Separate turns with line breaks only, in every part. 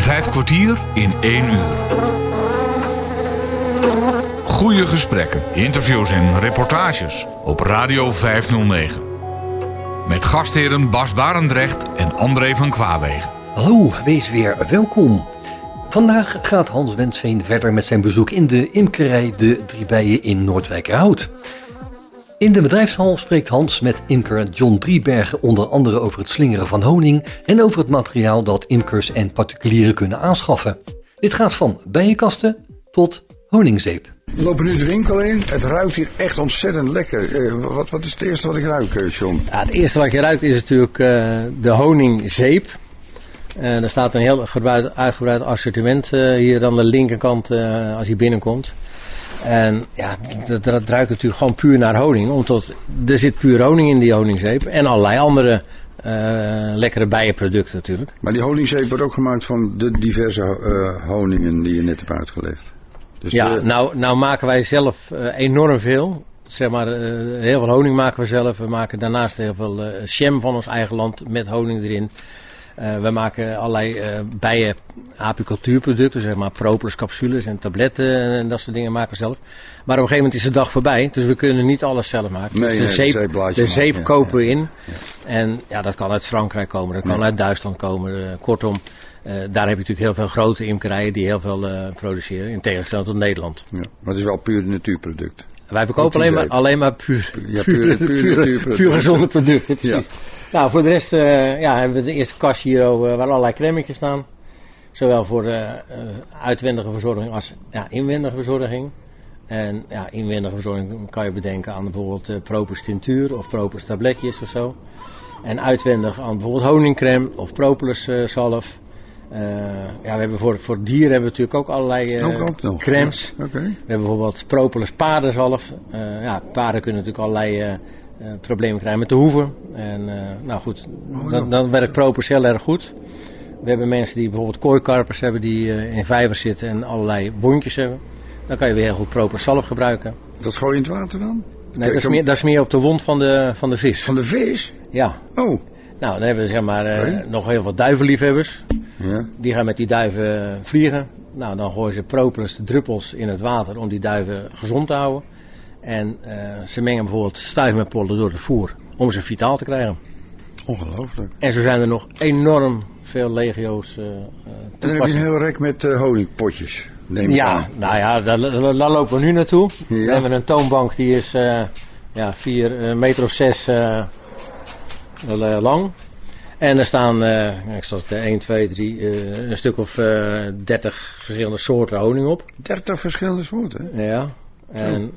Vijf kwartier in één uur. Goede gesprekken, interviews en reportages op Radio 509. Met gastheren Bas Barendrecht en André van Kwaabegen.
Hallo, wees weer welkom. Vandaag gaat Hans Wensveen verder met zijn bezoek in de imkerij De Driebijen in Noordwijkerhout. In de bedrijfshal spreekt Hans met imker John Driebergen onder andere over het slingeren van honing en over het materiaal dat imkers en particulieren kunnen aanschaffen. Dit gaat van bijenkasten tot honingzeep.
We lopen nu de winkel in. Het ruikt hier echt ontzettend lekker. Eh, wat, wat is het eerste wat ik ruik, eh, John?
Ja, het eerste wat je ruikt is natuurlijk eh, de honingzeep. Uh, er staat een heel uitgebreid, uitgebreid assortiment hier aan de linkerkant als je binnenkomt. En ja, dat, dat, ruikt natuurlijk gewoon puur naar honing. Omdat er zit puur honing in die honingzeep. En allerlei andere lekkere bijenproducten natuurlijk.
Maar die honingzeep wordt ook gemaakt van de diverse honingen die je net hebt uitgelegd.
Dus ja, nou, nou maken wij zelf enorm veel zeg maar, heel veel honing maken we zelf. We maken daarnaast heel veel uh, jam van ons eigen land met honing erin. Uh, we maken allerlei uh, bijen apicultuurproducten, zeg maar propolis capsules en tabletten en dat soort dingen maken we zelf. Maar op een gegeven moment is de dag voorbij, dus we kunnen niet alles zelf maken.
Nee,
de
nee,
zeep,
de
de zeep kopen we
ja,
in. En ja, dat kan uit Frankrijk komen, dat kan
Ja.
uit Duitsland komen. Uh, kortom, daar heb je natuurlijk heel veel grote imkerijen die heel veel produceren, in tegenstelling tot Nederland.
Ja, maar het is wel puur natuurproduct.
Wij verkopen alleen maar, alleen maar puur,
natuurproducten.
puur gezonde producten. Precies. Nou, voor de rest eh, ja, hebben we de eerste kast hier eh, waar allerlei cremmetjes staan. Zowel voor eh, uitwendige verzorging als ja, inwendige verzorging. En ja, inwendige verzorging kan je bedenken aan bijvoorbeeld propolis tintuur of propolis tabletjes of zo. En uitwendig aan bijvoorbeeld honingcreme of propolis zalf. Ja, we hebben voor, voor dieren hebben we natuurlijk ook allerlei
ook, ook nog.
crèmes.
Ja.
We hebben bijvoorbeeld propolis paardenzalf. Eh, ja, paarden kunnen natuurlijk allerlei eh, problemen krijgen met de hoeven. En eh, nou goed, dan, dan werkt propolis heel erg goed. We hebben mensen die bijvoorbeeld kooikarpers hebben die eh, in vijvers zitten en allerlei wondjes hebben. Dan kan je weer heel goed propolis zalf gebruiken.
Dat gooi je in het water dan?
Nee, dat, is meer, dat is meer op de wond van de, van de vis.
Van de vis?
Ja.
Oh.
Nou, dan hebben we zeg maar nog heel veel duivenliefhebbers.
Ja.
Die gaan met die duiven vliegen. Nou, dan gooien ze propolis de druppels in het water om die duiven gezond te houden. En eh, ze mengen bijvoorbeeld stuif met pollen door het voer om ze vitaal te krijgen.
Ongelooflijk.
En zo zijn er nog enorm veel legio's eh,
En dan heb je een heel rek met eh, honingpotjes. Neem
Ja,
aan.
nou ja, daar, daar- daar lopen we nu naartoe.
Ja.
We hebben een toonbank die is eh ja, 4 meter of 6 lang. En er staan, ik zal het 1, 2, 3, een stuk of eh 30 verschillende soorten honing op.
30 verschillende soorten.
Ja. En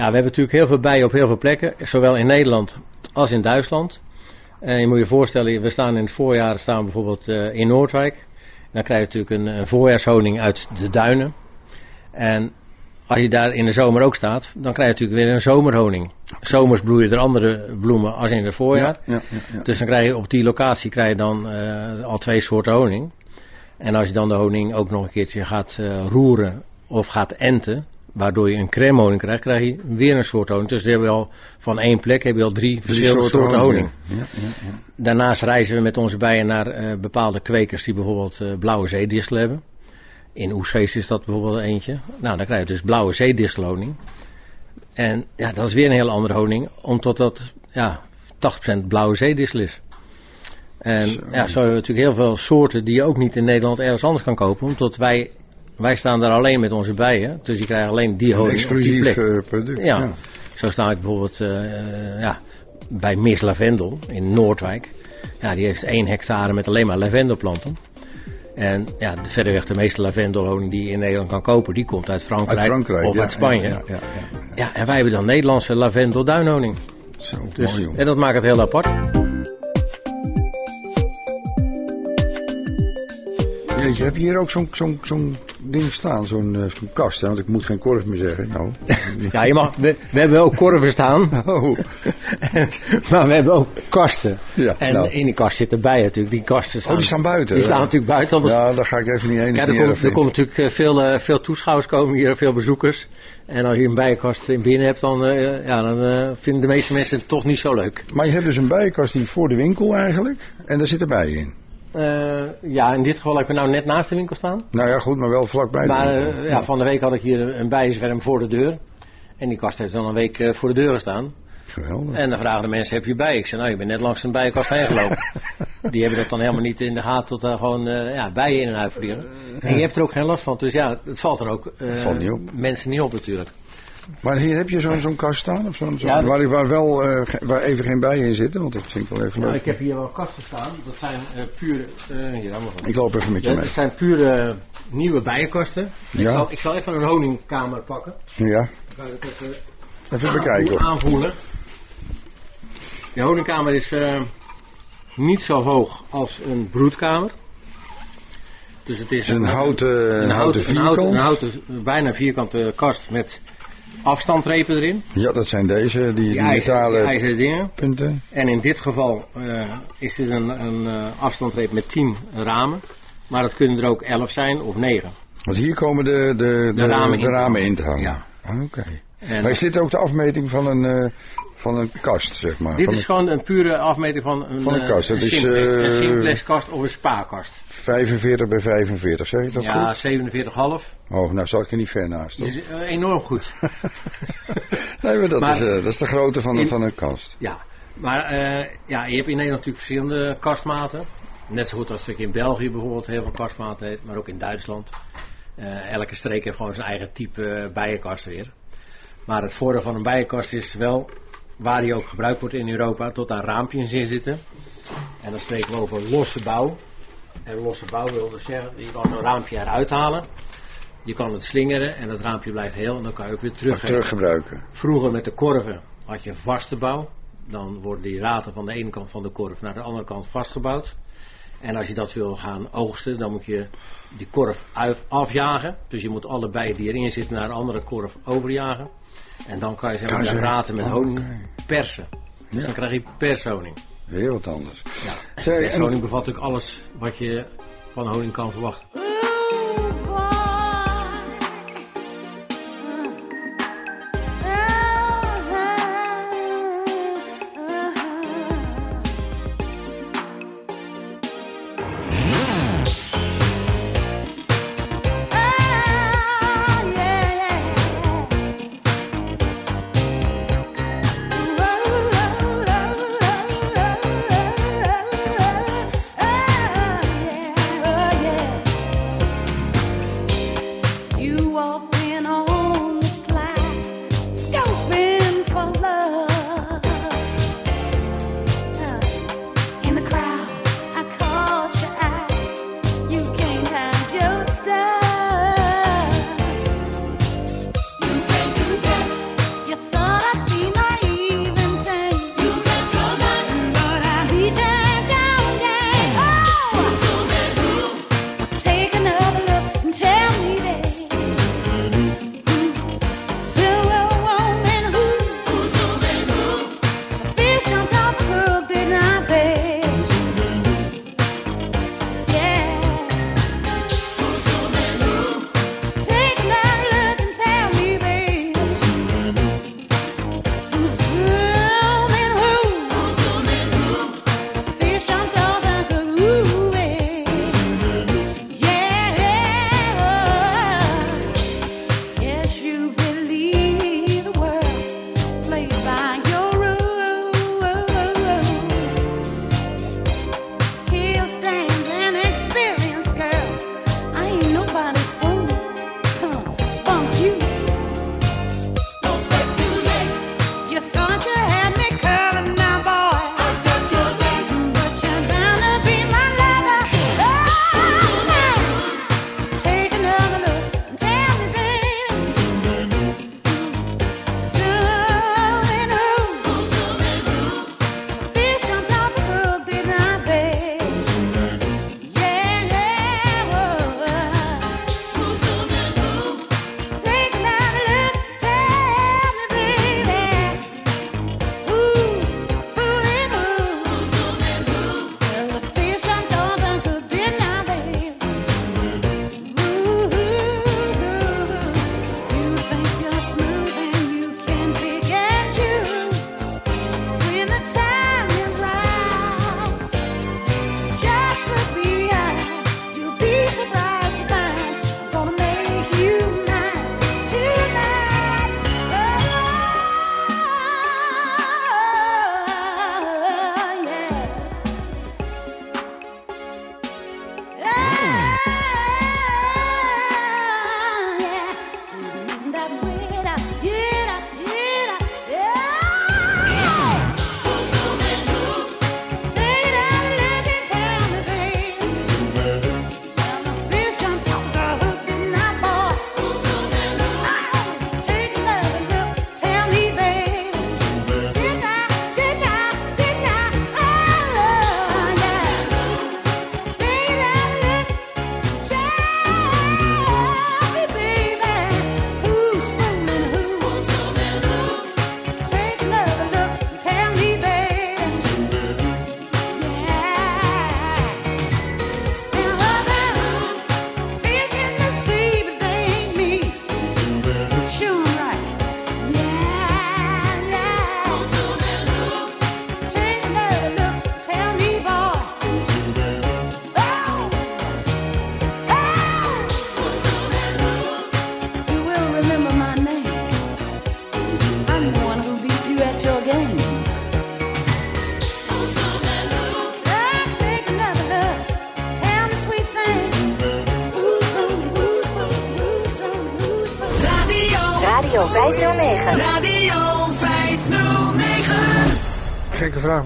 ja, we hebben natuurlijk heel veel bijen op heel veel plekken, zowel in Nederland als in Duitsland. En je moet je voorstellen, we staan in het voorjaar staan bijvoorbeeld eh, in Noordwijk. Dan krijg je natuurlijk een, een voorjaarshoning uit de duinen. En als je daar in de zomer ook staat, dan krijg je natuurlijk weer een zomerhoning. Zomers bloeien er andere bloemen als in het voorjaar.
Ja, ja, ja.
Dus dan krijg je op die locatie krijg je dan eh, al twee soorten honing. En als je dan de honing ook nog een keertje gaat eh, roeren of gaat enten, waardoor je een crème honing krijgt, krijg je weer een soort honing. Dus dan heb je al van één plek heb je al drie,
Drie
verschillende soorten honing.
Ja, ja, ja.
Daarnaast reizen we met onze bijen naar eh, bepaalde kwekers die bijvoorbeeld eh, blauwe zeedistel hebben. In Oesgeest is dat bijvoorbeeld eentje. Nou, dan krijg je dus blauwe zeedistelhoning. En ja, dat is weer een heel andere honing, omdat dat ja, 80% blauwe zeedistel is. En
Zo.
ja, zo hebben we natuurlijk heel veel soorten die je ook niet in Nederland ergens anders kan kopen. Omdat wij, wij staan daar alleen met onze bijen. Dus die krijgen alleen die honing op die plek.
eh, product.
Ja.
ja.
Zo sta ik bijvoorbeeld eh, ja, bij Miss Lavendel in Noordwijk. Ja, die heeft één hectare met alleen maar lavendelplanten. En ja, de- verreweg de meeste lavendelhoning die je in Nederland kan kopen, die komt uit Frankrijk,
Uit Frankrijk.
of
ja,
uit Spanje.
Ja,
Ja,
ja,
en wij hebben dan Nederlandse lavendelduinhoning.
Zo,
Dus,
mooi
en dat maakt het heel apart.
Jeetje, heb je hier ook zo'n zo'n zo'n ding staan, zo'n zo'n kast? Hè? Want ik moet geen korf meer zeggen. Nou.
Ja, je mag, we, we hebben ook korven staan,
Oh,
maar we hebben ook kasten.
ja.
En
nou.
in die kast zitten bijen natuurlijk. Die kasten staan,
Oh, die staan buiten.
die staan natuurlijk buiten. Anders
Ja, daar ga ik even niet heen.
Ja, er, komt, natuurlijk eh, veel, eh, veel toeschouwers komen hier, veel bezoekers. En als je een bijenkast in binnen hebt, dan, ja, dan vinden de meeste mensen het toch niet zo leuk.
Maar je hebt dus een bijenkast die voor de winkel eigenlijk. En daar zitten bijen in.
Eh, ja, in dit geval heb ik nou net naast de winkel staan.
Nou ja, goed, maar wel vlakbij.
Maar eh, ja, van de week had ik hier een bijenzwerm voor de deur. En die kast heeft dan een week eh, voor de deur gestaan.
Geweldig.
En dan vragen de mensen, heb je bij? Ik zei, nou, je bent net langs een bijenkast heen gelopen. Die hebben dat dan helemaal niet in de gaten tot daar gewoon ja, bijen in en uit vliegen. En je hebt er ook geen last van. Dus ja, het valt er ook
niet
mensen niet op natuurlijk.
Maar hier heb je zo'n zo'n kast staan? Of zo'n, zo'n-
Ja,
waar, waar wel ge- waar even geen bijen in zitten? Want dat vind ik wel even
Nou,
leuk.
ik heb hier wel kasten staan. Dat zijn eh, pure... hier, van.
Ik loop even met je
Ja,
mee.
dat zijn pure nieuwe bijenkasten. Ik,
Ja.
zal, ik zal even een honingkamer pakken.
Ja,
Dan kan het even
even bekijken.
aanvoelen. De honingkamer is niet zo hoog als een broedkamer. Dus het is
is een houten,
een houten, een
vierkant.
houten, een houten, bijna vierkante kast met afstandrepen erin.
Ja, dat zijn deze, die, die,
Die ijzeren, die
metalen
dingen.
punten.
En in dit geval eh, is dit een, een eh, afstandreep met 10 ramen. Maar het kunnen er ook 11 zijn of 9.
Want hier komen de, de, de,
ramen in te
ramen in te hangen.
Ja.
Ah, Oké. Maar is dit ook de afmeting van een, eh, van een kast, zeg maar?
dit
van
is gewoon een pure afmeting van een,
Van een
eh,
kast. Dat is, eh,
kast of een spaarkast.
een 45 bij 45, zeg ik dat
Ja,
goed?
47,5.
Oh, nou zal ik er niet ver naast. toch?
Dus, eh, enorm goed.
nee, maar dat,
Maar-
is, dat is de grootte van,
In-
van een kast.
ja, maar ja, je hebt in Nederland natuurlijk verschillende kastmaten. Net zo goed als ik in België bijvoorbeeld heel veel kastmaten heeft, maar ook in Duitsland. Elke streek heeft gewoon zijn eigen type bijenkast weer. Maar het voordeel van een bijenkast is wel, waar die ook gebruikt wordt in Europa, tot daar raampjes in zitten. En dan spreken we over losse bouw. En losse bouw wil dus zeggen, je kan een raampje eruit halen. Je kan het slingeren en dat raampje blijft heel en dan kan je ook weer teruggeven.
Teruggebruiken.
Vroeger met de korven had je een vaste bouw. Dan worden die raten van de ene kant van de korf naar de andere kant vastgebouwd. En als je dat wil gaan oogsten, dan moet je die korf afjagen. Dus je moet alle bijen die erin zitten naar een andere korf overjagen. En dan kan je zeg maar, raten met
Oh,
honing persen. Dus
Ja.
dan krijg je pershoning.
Heel wat anders.
Ja.
En-
Pershoning bevat ook alles wat je van honing kan verwachten.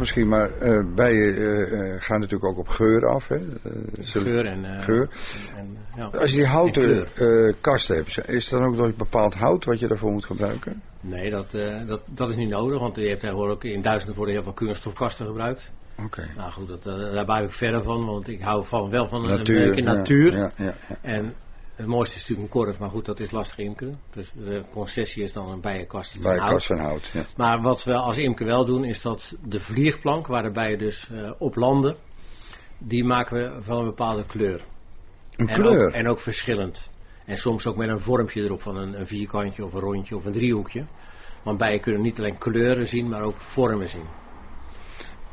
Misschien, maar eh, bijen eh, eh, gaan natuurlijk ook op geur af. Hè?
Geur en...
Geur.
en, ja.
Als je die houten
En
kast hebt, is er dan ook nog een bepaald hout wat je daarvoor moet gebruiken?
Nee, dat, dat, dat is niet nodig, want je hebt tegenwoordig ook in Duitsland worden heel veel kunststofkasten gebruikt.
Oké.
Nou goed, dat, daar blijf ik verder van, want ik hou van, wel van een
Natuur.
natuur.
Ja, ja, ja.
En het mooiste is natuurlijk een korf, maar goed, dat is lastig imkeren. Dus de concessie is dan een bijenkast. van
Bij
hout.
van hout. Ja.
Maar wat we als imker wel doen, is dat de vliegplank, waar de bijen dus eh, op landen, die maken we van een bepaalde kleur.
Een
en
kleur.
Ook, en ook verschillend. En soms ook met een vormpje erop van een, een vierkantje of een rondje of een driehoekje. Want bijen kunnen niet alleen kleuren zien, maar ook vormen zien.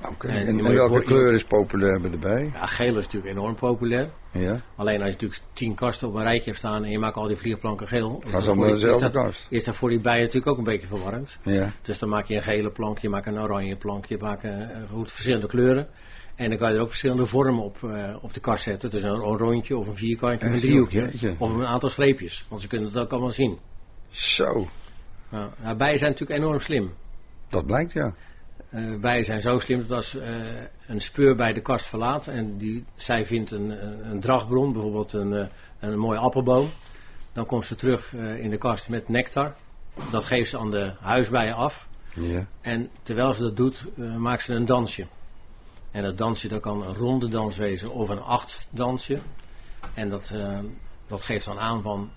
Oké.
en
En, welke kleur is populair bij de bij?
Ja, geel is natuurlijk enorm populair.
Ja.
Alleen als je natuurlijk tien kasten op een rijtje hebt staan en je maakt al die vliegplanken geel. is
Gaan
dat
ze allemaal dezelfde
is dat-
kast?
Is dat voor die bijen natuurlijk ook een beetje verwarrend.
Ja.
Dus dan maak je een gele plank, je maakt een oranje plank, je maakt eh, goed verschillende kleuren. En dan kan je er ook verschillende vormen op, eh, op de kast zetten. Dus een, rondje of een vierkantje of een driehoekje. Of een aantal streepjes. Want ze kunnen het ook allemaal zien.
Zo.
Nou, nou, bijen zijn natuurlijk enorm slim.
Dat blijkt ja.
Eh bijen zijn zo slim dat als eh, een speur bij de kast verlaat en die, zij vindt een, een, dragbron, bijvoorbeeld een, eh, een mooie appelboom, dan komt ze terug in de kast met nectar. Dat geeft ze aan de huisbijen af.
Ja.
En terwijl ze dat doet, maakt ze een dansje. En dat dansje dat kan een ronde dans wezen of een acht dansje. En dat, dat geeft dan aan van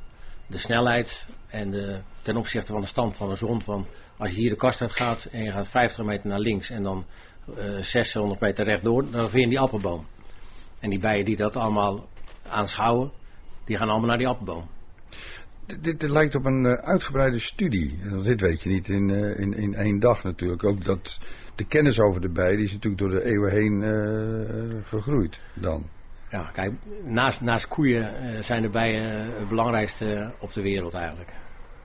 de snelheid en de, ten opzichte van de stand van de zon. Van als je hier de kast uit gaat en je gaat 50 meter naar links en dan eh 600 meter rechtdoor, dan vind je die appelboom. En die bijen die dat allemaal aanschouwen, die gaan allemaal naar die appelboom.
Dit, dit, lijkt op een eh, uitgebreide studie. Dit weet je niet in, eh, in, in één dag natuurlijk. Ook dat de kennis over de bij die is natuurlijk door de eeuwen heen eh, gegroeid dan.
Ja, kijk, naast, naast koeien eh, zijn de bijen het belangrijkste op de wereld eigenlijk.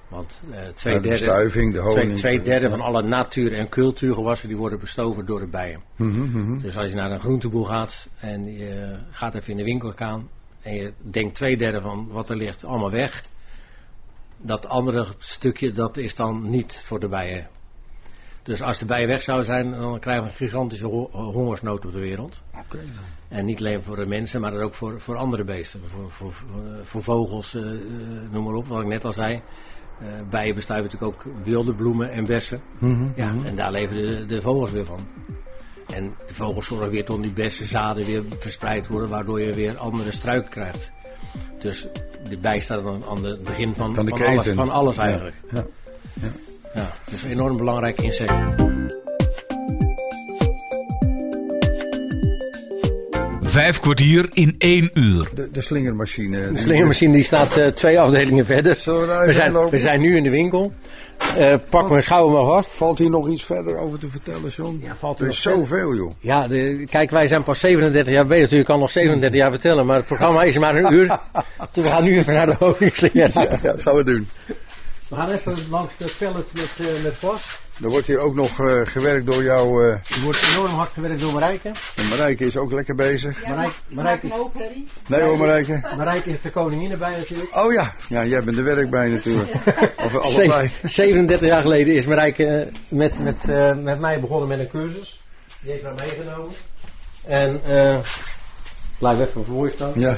Want eh, twee,
Ja, de
derde,
bestuiving, de honing.
twee, twee derde van alle natuur- en cultuurgewassen die worden bestoven door de bijen.
Mhm, mhm.
Dus als je naar een groenteboer gaat en je gaat even in de winkel gaan en je denkt twee derde van wat er ligt allemaal weg. Dat andere stukje dat is dan niet voor de bijen. Dus als de bijen weg zouden zijn, dan krijgen we een gigantische ho- hongersnood op de wereld.
Oké.
En niet alleen voor de mensen, maar ook voor, voor andere beesten. Voor, voor, voor, voor vogels, eh, eh, noem maar op, wat ik net al zei. Eh bijen bestuiven natuurlijk ook wilde bloemen en bessen.
Mhm,
Ja,
mhm.
en daar leven de, de vogels weer van. En de vogels zorgen weer tot die beste zaden weer verspreid worden, waardoor je weer andere struiken krijgt. Dus de bij staat dan aan het begin van,
Van
alles, van alles
Ja,
eigenlijk.
ja.
Ja, dus een enorm belangrijk insect.
Vijf kwartier in één uur.
De, de slingermachine.
De slingermachine die staat eh, twee afdelingen verder.
We
zijn, we zijn nu in de winkel. Eh, pak mijn schouder maar vast.
Valt hier nog iets verder over te vertellen, John?
Ja, valt er
er is
nog
zoveel, joh.
Ja, de, kijk, wij zijn pas 37 jaar bezig, dus je kan nog 37 jaar vertellen, maar het programma is maar een uur. Dus we gaan nu even naar de honingslinger.
Ja, dat gaan we doen.
We gaan even langs de pallet met, uh, met vast.
Er wordt hier ook nog eh, gewerkt door jou. eh
Er wordt enorm hard gewerkt door Marijke.
en Marijke is ook lekker bezig.
Marijke, Marijke, is,
Nee hoor, Marijke.
Marijke is de koningin erbij natuurlijk.
Oh ja, ja jij bent er werk bij natuurlijk. Of allebei.
Zeven- 37 jaar geleden is Marijke met, met, eh, met mij begonnen met een cursus. Die heeft mij meegenomen. En, eh blijf even voor je staan.
Ja.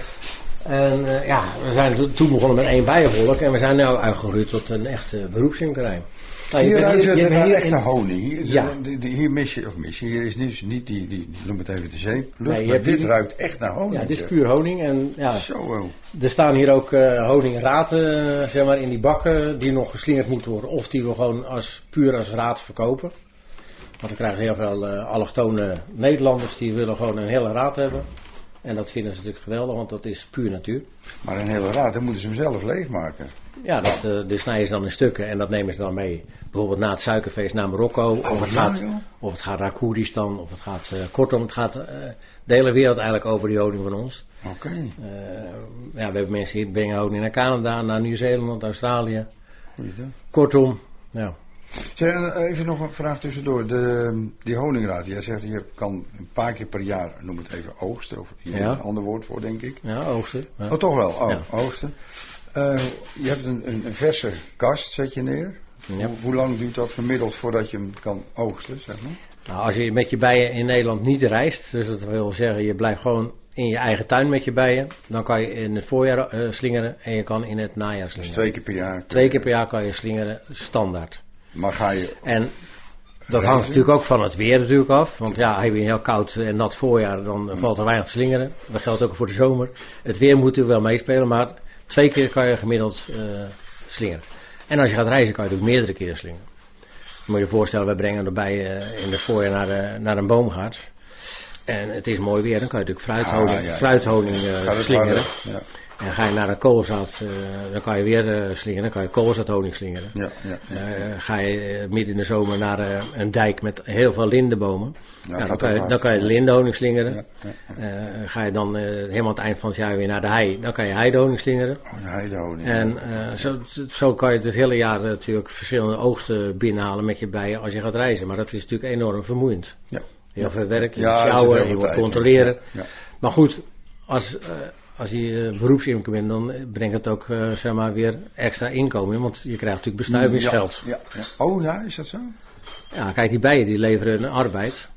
En eh, ja, we zijn to- toen begonnen met één bijenvolk en we zijn nu uitgegroeid tot een echte beroepsimkerij. Nou, bent hier- je
er
bent
naar
hier
echte
in-
honing. Hier, is
Ja.
er- hier mis je, of mis je, hier is niet, niet die, die, noem het even de zeep.
Nee, je
maar dit ruikt echt naar honing.
Ja, dit is puur honing. En ja,
Zo wel.
er staan hier ook eh honingraten zeg maar, in die bakken die nog geslingerd moeten worden. Of die we gewoon als, puur als raad verkopen. Want we krijgen heel veel eh allochtone Nederlanders die willen gewoon een hele raad hebben. En dat vinden ze natuurlijk geweldig, want dat is puur natuur.
Maar een hele raad, dan moeten ze hem zelf leegmaken.
Ja, dat, de snijden ze dan in stukken en dat nemen ze dan mee. Bijvoorbeeld na het suikerfeest naar Marokko. Of
wat
het gaat,
joh?
of het gaat naar Koerdistan. Of het gaat, eh, kortom, het gaat eh, de hele wereld eigenlijk over die honing van ons.
Oké.
Ja, we hebben mensen die brengen honing naar Canada, naar Nieuw-Zeeland, Australië.
Goeiedag.
Kortom, ja.
Zeg, en even nog een vraag tussendoor. De, die honingraad, jij zegt je kan een paar keer per jaar, noem het even, oogsten. Of hier
Ja.
een ander woord voor, denk ik.
Ja, oogsten. Ja.
Oh, toch wel. Oh,
Ja.
oogsten. Eh, je hebt een, een, een verse kast, zet je neer.
Ja.
Hoe, hoe lang duurt dat gemiddeld voordat je hem kan oogsten, zeg maar?
Nou, als je met je bijen in Nederland niet reist, dus dat wil zeggen je blijft gewoon in je eigen tuin met je bijen, dan kan je in het voorjaar eh, slingeren en je kan in het najaar
Dus
slingeren.
twee keer per jaar.
Twee keer per jaar kan je slingeren, standaard.
Maar ga je...
En dat hangt natuurlijk ook van het weer natuurlijk af. Want ja, heb je een heel koud en nat voorjaar, dan valt er weinig te slingeren. Dat geldt ook voor de zomer. Het weer moet natuurlijk wel meespelen, maar twee keer kan je gemiddeld eh, slingeren. En als je gaat reizen, kan je natuurlijk meerdere keren slingeren. Je moet je voorstellen, we brengen erbij eh, in het voorjaar naar, eh, naar een boomgaard. En het is mooi weer, dan kan je natuurlijk fruithoning,
Ah, ja, ja.
fruithoning slingeren.
Ja,
En ga je naar een koolzaad, eh, dan kan je weer eh, slingeren, dan kan je koolzaadhoning slingeren.
ja, ja. ja.
Eh, ga je midden in de zomer naar een dijk met heel veel lindenbomen. Dan, kan je, dan kan je de lindenhoning slingeren. Ga je dan helemaal aan het eind van het jaar weer naar de hei, dan kan je heidehoning slingeren.
Oh, heidehoning.
En zo, zo kan je het hele jaar natuurlijk verschillende oogsten binnenhalen met je bijen als je gaat reizen. Maar dat is natuurlijk enorm vermoeiend.
Ja.
Heel veel werk, je moet sjouwen, je moet controleren.
Ja.
Maar goed, als, als je eh, beroepsimker bent, dan brengt het ook eh, zeg maar weer extra inkomen. in, Want je krijgt natuurlijk bestuivingsgeld.
Ja, ja, ja. Oh ja, is dat zo?
Ja, kijk, die bijen die leveren een arbeid.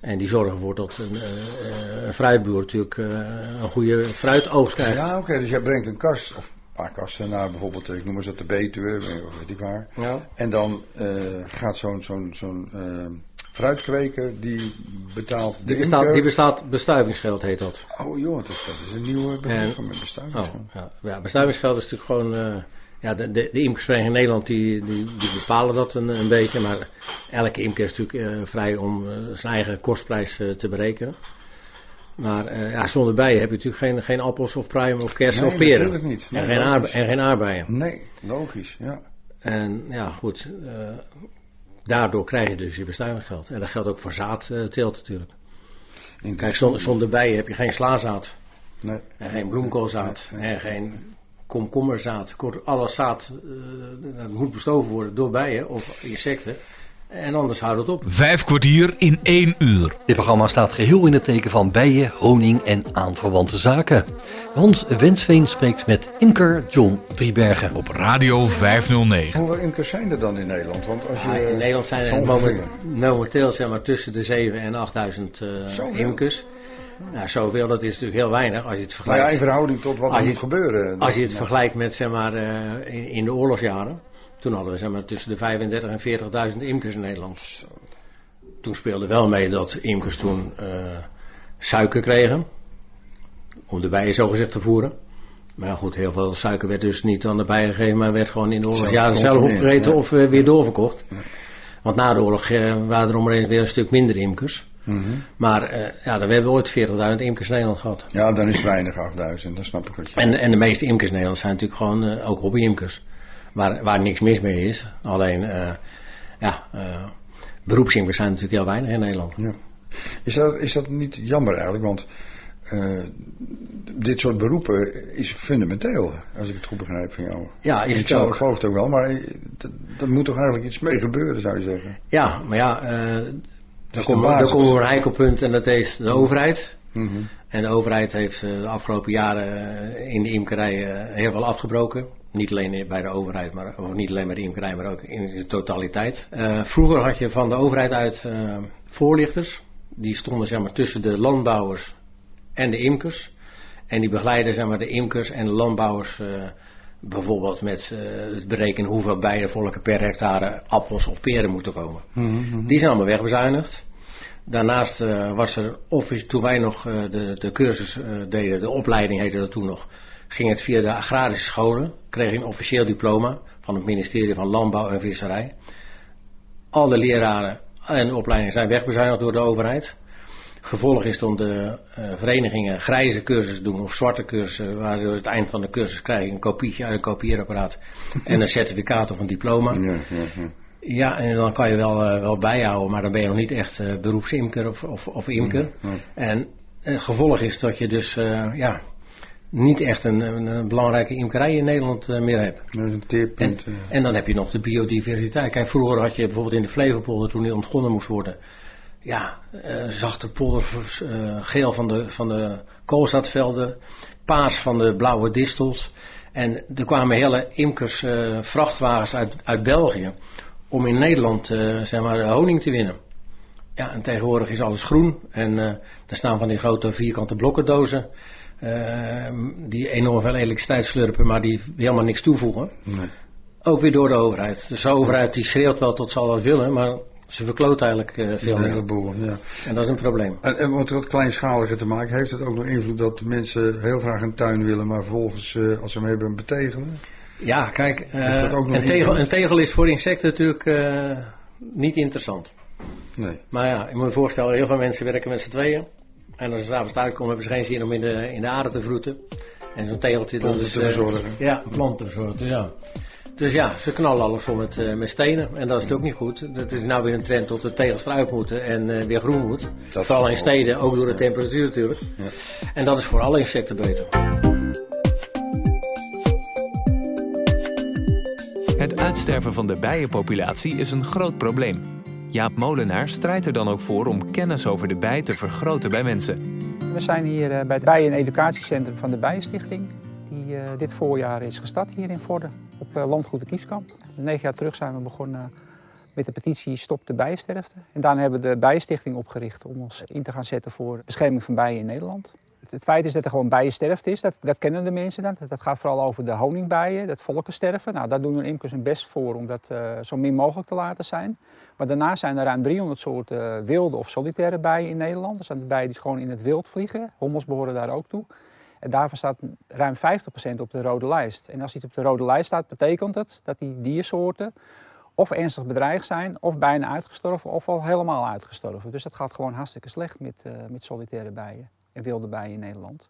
En die zorgen ervoor dat een, eh, een fruitboer natuurlijk een goede fruitoogst krijgt.
Ja, oké, dus jij brengt een kast, of een paar kasten naar bijvoorbeeld, ik noem eens dat de Betuwe, of weet ik waar.
Ja.
En dan gaat zo'n zo'n zo'n fruitkweker, die betaalt
Die bestaat, die bestaat bestuivingsgeld heet dat.
Oh joh, dat is, dat is een nieuwe begrip
En-
van bestuivingsgeld.
Oh, ja. ja, bestuivingsgeld is natuurlijk gewoon. eh, ja, de, de, de imkersvereniging in Nederland die, die, die bepalen dat een, een beetje. Maar elke imker is natuurlijk eh, vrij om eh, zijn eigen kostprijs te berekenen. Maar ja, zonder bijen heb je natuurlijk geen, geen appels of pruimen of kersen
Nee,
of peren.
natuurlijk niet. Nee,
en, geen aardbeien.
Nee, logisch, ja.
En ja, goed. Daardoor krijg je dus je bestuivingsgeld. En dat geldt ook voor zaadteelt natuurlijk. Kijk, zonder, zonder bijen heb je geen slazaad.
Nee.
En geen bloemkoolzaad. En geen komkommerzaad. Kort, alle zaad eh, dat moet bestoven worden door bijen of insecten. En anders houdt het op.
Vijf kwartier in één uur.
Dit programma staat geheel in het teken van bijen, honing en aanverwante zaken. Hans Wensveen spreekt met imker John Driebergen.
Op Radio 509.
Hoeveel imkers zijn er dan in Nederland? Want als je,
in Nederland zijn er momenteel, momenteel zeg maar, tussen de 7 en 8000 eh
Zoveel?
imkers. Nou, zoveel, dat is natuurlijk heel weinig als je het vergelijkt.
ja, in verhouding tot wat er moet gebeuren.
Als je het vergelijkt met zeg maar, eh, in, in de oorlogsjaren, toen hadden we zeg maar, tussen de 35 en 40.000 imkers in Nederland. Toen speelde wel mee dat imkers toen eh, suiker kregen, om de bijen zogezegd te voeren. Maar ja, goed, heel veel suiker werd dus niet aan de bijen gegeven, maar werd gewoon in de oorlogsjaren
Zelf
zelf opgegeten
ja.
of eh, weer doorverkocht. Want na de oorlog eh, waren er omheen weer een stuk minder imkers.
Mhm.
Maar eh, ja, dan hebben we ooit 40.000 imkers in Nederland gehad.
Ja, dan is het weinig, 8000, dat snap ik wat je
En, en de meeste imkers in Nederland zijn natuurlijk gewoon ook hobbyimkers. Waar, waar niks mis mee is. Alleen, eh, ja, eh, beroepsimkers zijn natuurlijk heel weinig in Nederland.
Ja. Is dat, is dat niet jammer eigenlijk? Want eh, dit soort beroepen is fundamenteel, als ik het goed begrijp van jou.
Ja, is
ik
het ook.
geloof het ook wel, maar dat moet toch eigenlijk iets mee gebeuren, zou je zeggen.
Ja, maar ja, dan
de
komen we- een heikel punt en dat is de overheid.
Mhm.
En de overheid heeft de afgelopen jaren in de imkerij heel veel afgebroken. Niet alleen bij de overheid, maar, of niet alleen bij de imkerij, maar ook in de totaliteit. Eh, vroeger had je van de overheid uit eh, voorlichters. Die stonden zeg maar, tussen de landbouwers en de imkers. En die begeleiden zeg maar, de imkers en de landbouwers eh, bijvoorbeeld met het berekenen hoeveel bijenvolken per hectare appels of peren moeten komen.
Mhm,
Die zijn allemaal wegbezuinigd. Daarnaast was er, office, toen wij nog de, de cursus deden, de opleiding heette dat toen nog, ging het via de agrarische scholen, kreeg een officieel diploma van het ministerie van Landbouw en Visserij. Alle leraren en opleidingen zijn wegbezuinigd door de overheid. Gevolg is dan de eh, verenigingen grijze cursussen doen of zwarte cursussen, waardoor het eind van de cursus krijg je een kopietje uit een kopieerapparaat en een certificaat of een diploma.
Ja, ja, ja.
Ja, en dan kan je wel, eh, wel bijhouden, maar dan ben je nog niet echt eh, beroepsimker of, of, of imker. En het gevolg is dat je dus ja, niet echt een, een, belangrijke imkerij in Nederland eh, meer hebt.
Dat is een
En,
teerpunt. eh.
en dan heb je nog de biodiversiteit. Kijk, vroeger had je bijvoorbeeld in de Flevopolder, toen die ontgonnen moest worden, ja, zag de polder geel van de, van de koolzaadvelden, paars van de blauwe distels. En er kwamen hele imkers vrachtwagens uit, uit België om in Nederland zeg maar, honing te winnen. Ja, en tegenwoordig is alles groen en er staan van die grote vierkante blokkendozen die enorm veel elektriciteit slurpen, maar die helemaal niks toevoegen.
Nee.
Ook weer door de overheid. Dus de overheid die schreeuwt wel tot ze al wat willen, maar ze verkloot eigenlijk eh, veel meer.
heleboel, ja.
En dat is een probleem.
En, en het wat kleinschaliger te maken, heeft het ook nog invloed dat mensen heel graag een tuin willen, maar vervolgens, eh, als ze hem hebben, betegelen?
Ja, kijk, eh, een, tegel, een tegel is voor insecten natuurlijk niet interessant.
Nee.
Maar ja, je moet je voorstellen, heel veel mensen werken met z'n tweeën. En als ze s'avonds thuis komen, hebben ze geen zin om in de, in de aarde te vroeten. En zo'n tegeltje, dat
Planten
is...
te
eh,
verzorgen.
Ja, planten te verzorgen, dus ja. Dus ja, ze knallen alles vol met, eh, met stenen. En dat is natuurlijk niet goed. Dat is nou weer een trend dat de tegels eruit moeten en eh, weer groen moet.
Dat
Vooral in steden, ook door de temperatuur natuurlijk.
Ja.
En dat is voor alle insecten beter.
Het uitsterven van de bijenpopulatie is een groot probleem. Jaap Molenaar strijdt er dan ook voor om kennis over de bij te vergroten bij mensen.
We zijn hier eh, bij het Bijen- en Educatiecentrum van de Bijenstichting. Die eh, dit voorjaar is gestart hier in Vorden op eh, landgoed de Kiefskamp. Negen jaar terug zijn we begonnen met de petitie Stop de bijensterfte. En daarna hebben we de Bijenstichting opgericht om ons in te gaan zetten voor bescherming van bijen in Nederland. Het, feit is dat er gewoon bijensterfte is, dat, dat kennen de mensen dan. Dat, gaat vooral over de honingbijen, dat volkensterven. Nou, daar doen de imkers hun best voor om dat eh, zo min mogelijk te laten zijn. Maar daarnaast zijn er ruim 300 soorten wilde of solitaire bijen in Nederland. Dat zijn de bijen die gewoon in het wild vliegen. Hommels behoren daar ook toe. En daarvan staat ruim 50% op de rode lijst. En als iets op de rode lijst staat, betekent het dat die diersoorten of ernstig bedreigd zijn, of bijna uitgestorven, of al helemaal uitgestorven. Dus dat gaat gewoon hartstikke slecht met, eh, met solitaire bijen en wilde bijen in Nederland.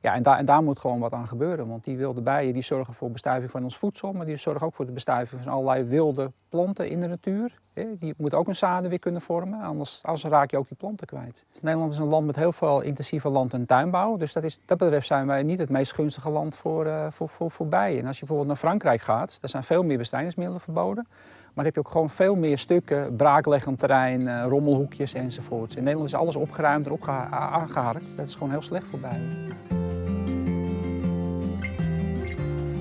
Ja, en, daar en daar moet gewoon wat aan gebeuren. Want die wilde bijen die zorgen voor bestuiving van ons voedsel, maar die zorgen ook voor de bestuiving van allerlei wilde planten in de natuur. Die moeten ook een zaden weer kunnen vormen, anders, anders raak je ook die planten kwijt. Nederland is een land met heel veel intensieve land- en tuinbouw. Dus dat, is, dat betreft zijn wij niet het meest gunstige land voor, eh, voor, voor, bijen. En als je bijvoorbeeld naar Frankrijk gaat, daar zijn veel meer bestrijdingsmiddelen verboden. Maar heb je ook gewoon veel meer stukken, braakleggend terrein, eh, rommelhoekjes enzovoorts. In Nederland is alles opgeruimd en opgeha- aangeharkt. Dat is gewoon heel slecht voor bijen.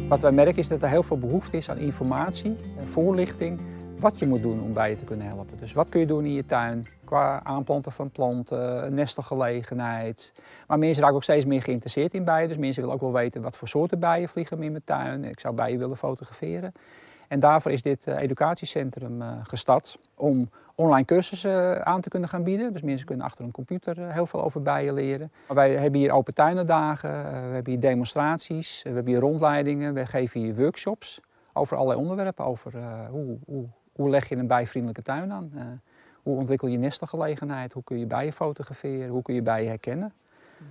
Wat wij merken is dat er heel veel behoefte is aan informatie en voorlichting. Wat je moet doen om bijen te kunnen helpen. Dus wat kun je doen in je tuin qua aanplanten van planten, nestelgelegenheid. Maar mensen raken ook steeds meer geïnteresseerd in bijen. Dus mensen willen ook wel weten wat voor soorten bijen vliegen in mijn tuin. Ik zou bijen willen fotograferen. En daarvoor is dit eh, educatiecentrum eh, gestart om online cursussen eh, aan te kunnen gaan bieden. Dus mensen kunnen achter een computer heel veel over bijen leren. Maar wij hebben hier open tuinendagen, we hebben hier demonstraties, we hebben hier rondleidingen, we geven hier workshops over allerlei onderwerpen. Over hoe, hoe, hoe leg je een bijvriendelijke tuin aan? Hoe ontwikkel je nestelgelegenheid? Hoe kun je bijen fotograferen? Hoe kun je bijen herkennen?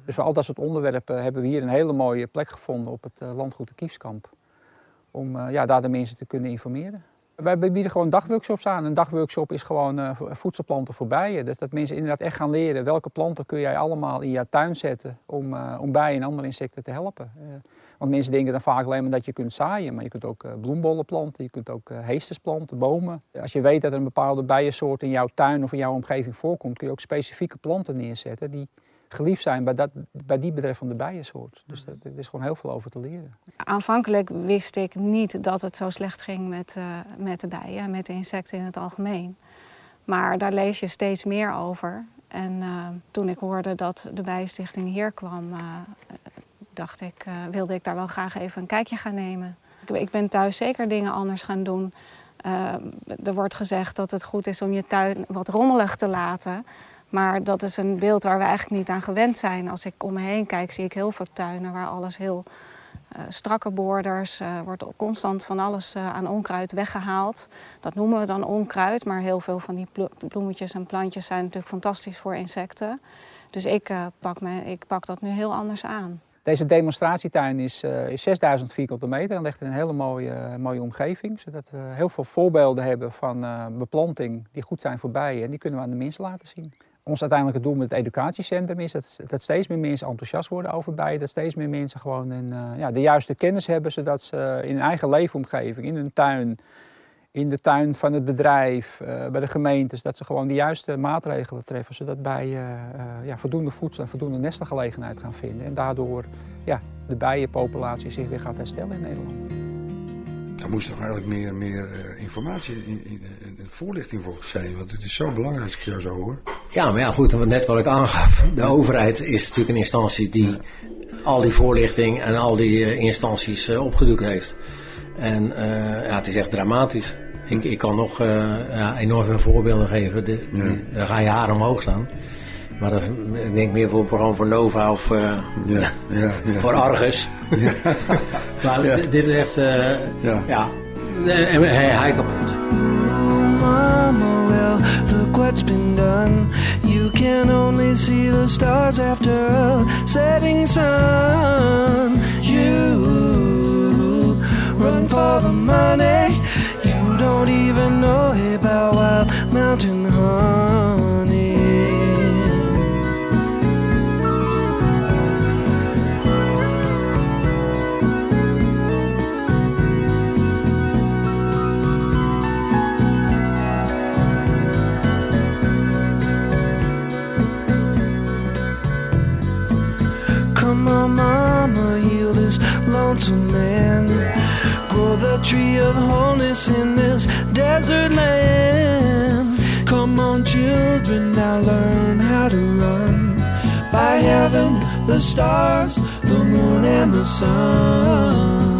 Dus voor al dat soort onderwerpen hebben we hier een hele mooie plek gevonden op het landgoed de Kiefskamp om eh, ja, daar de mensen te kunnen informeren. Wij bieden gewoon dagworkshops aan. Een dagworkshop is gewoon eh, vo- voedselplanten voor bijen. Dus dat mensen inderdaad echt gaan leren welke planten kun jij allemaal in jouw tuin zetten om, eh, om bijen en andere insecten te helpen. Eh, want mensen denken dan vaak alleen maar dat je kunt zaaien, maar je kunt ook eh, bloembollen planten, je kunt ook eh, heesters planten, bomen. Als je weet dat er een bepaalde bijensoort in jouw tuin of in jouw omgeving voorkomt, kun je ook specifieke planten neerzetten die geliefd zijn bij, dat, bij die betreffende bijensoort. Dus er is gewoon heel veel over te leren.
Aanvankelijk wist ik niet dat het zo slecht ging met, eh, met de bijen en met de insecten in het algemeen. Maar daar lees je steeds meer over. En eh, toen ik hoorde dat de Bijenstichting hier kwam, eh, dacht ik, wilde ik daar wel graag even een kijkje gaan nemen. Ik, ik ben thuis zeker dingen anders gaan doen. Er wordt gezegd dat het goed is om je tuin wat rommelig te laten. Maar dat is een beeld waar we eigenlijk niet aan gewend zijn. Als ik om me heen kijk, zie ik heel veel tuinen waar alles heel eh, strakke borders, eh wordt constant van alles eh, aan onkruid weggehaald. Dat noemen we dan onkruid, maar heel veel van die blo- bloemetjes en plantjes zijn natuurlijk fantastisch voor insecten. Dus ik, pak, me, ik pak dat nu heel anders aan.
Deze demonstratietuin is, is 6000 vierkante meter en ligt in een hele mooie, mooie omgeving. Zodat we heel veel voorbeelden hebben van beplanting die goed zijn voor bijen. En die kunnen we aan de mensen laten zien. Ons uiteindelijke doel met het educatiecentrum is dat, dat steeds meer mensen enthousiast worden over bijen. Dat steeds meer mensen gewoon een, eh, ja, de juiste kennis hebben. Zodat ze in hun eigen leefomgeving, in hun tuin, in de tuin van het bedrijf, eh, bij de gemeentes, dat ze gewoon de juiste maatregelen treffen. Zodat bijen eh, ja, voldoende voedsel en voldoende nestelgelegenheid gaan vinden. En daardoor ja, de bijenpopulatie zich weer gaat herstellen in Nederland.
Daar moest toch eigenlijk meer, meer eh, informatie in, in, in voorlichting voor zijn. Want het is zo belangrijk als ik jou zo hoor.
Ja, maar ja, goed, wat net wat ik aangaf. De overheid is natuurlijk een instantie die al die voorlichting en al die eh, instanties uh, opgedoekt heeft. En ja, het is echt dramatisch. Ik, ik kan nog ja, enorm veel voorbeelden geven. De, ja. Dan ga je haar omhoog staan. Maar dat is, ik denk meer voor een programma voor Nova of uh, ja, ja, ja, voor Argus. maar dit is echt, ja. ja, en hij, hij kapot.
Mama, well, look what's been done. You can only see the stars after a setting sun. You run for the money. You don't even know about Wild Mountain Honey. Lonesome man. Grow the tree of wholeness in this desert land. Come on, children, now learn how to run. By heaven, the stars, the moon, and the sun.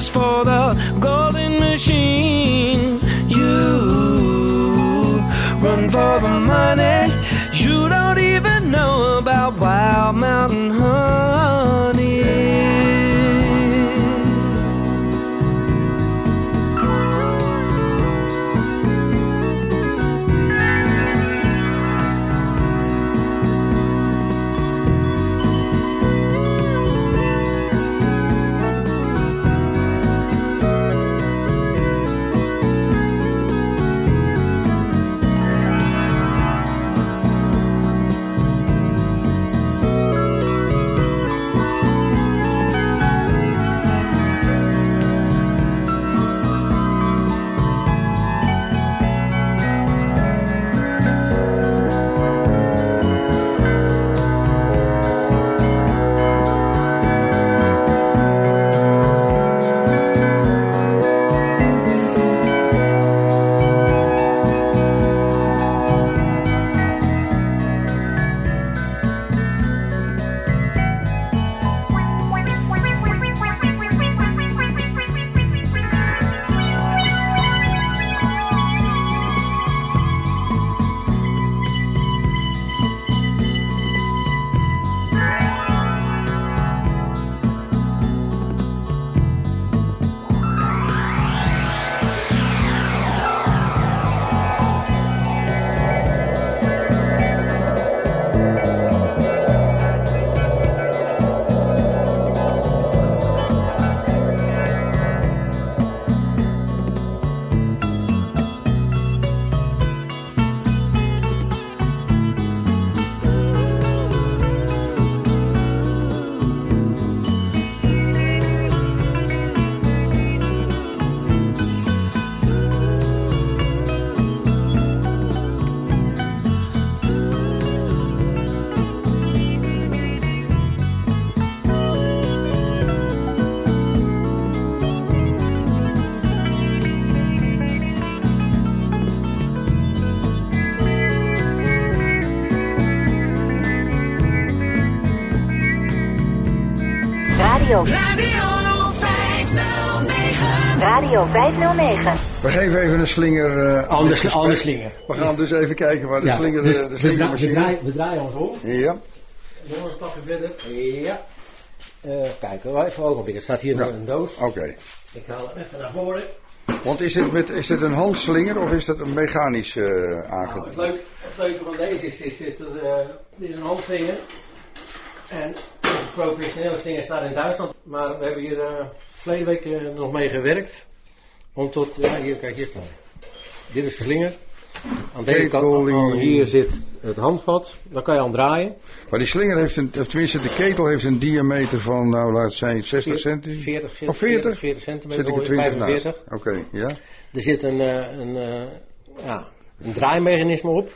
Goodness for the golden machine. You run for the money. You don't even know about Wild Mountain Honey.
Radio.
Radio 509.
Radio 509.
We geven even een slinger. eh, aan
anders slinger.
We gaan dus even kijken waar de
Ja,
slinger,
dus
eh, de
we, dra- we, draaien, we draaien ons om.
Ja.
Nog een stapje verder. Ja. Eh kijk, even ogenblik. Er staat hier
Ja.
een doos.
Oké.
Ik haal hem even naar voren.
Want is het, met, is het een handslinger of is het een mechanisch
Nou, het, leuke, het leuke van deze is, is dit, eh, dit is een handslinger. En de professionele slinger staat in Duitsland. Maar we hebben hier eh verleden week eh, nog mee gewerkt. Om tot, ja hier, kijk hier staan. Dit is de slinger. Aan deze kant, aan hier zit het handvat. Dan kan je aan draaien.
Maar die slinger heeft een, of tenminste de ketel heeft een diameter van, nou laat het zijn, 60 centimeter?
40, 40,
Of 40?
40 centimeter.
Zit ik er 20
45.
naast? Oké, ja.
Er zit een, eh, een, ja, een draaimechanisme op.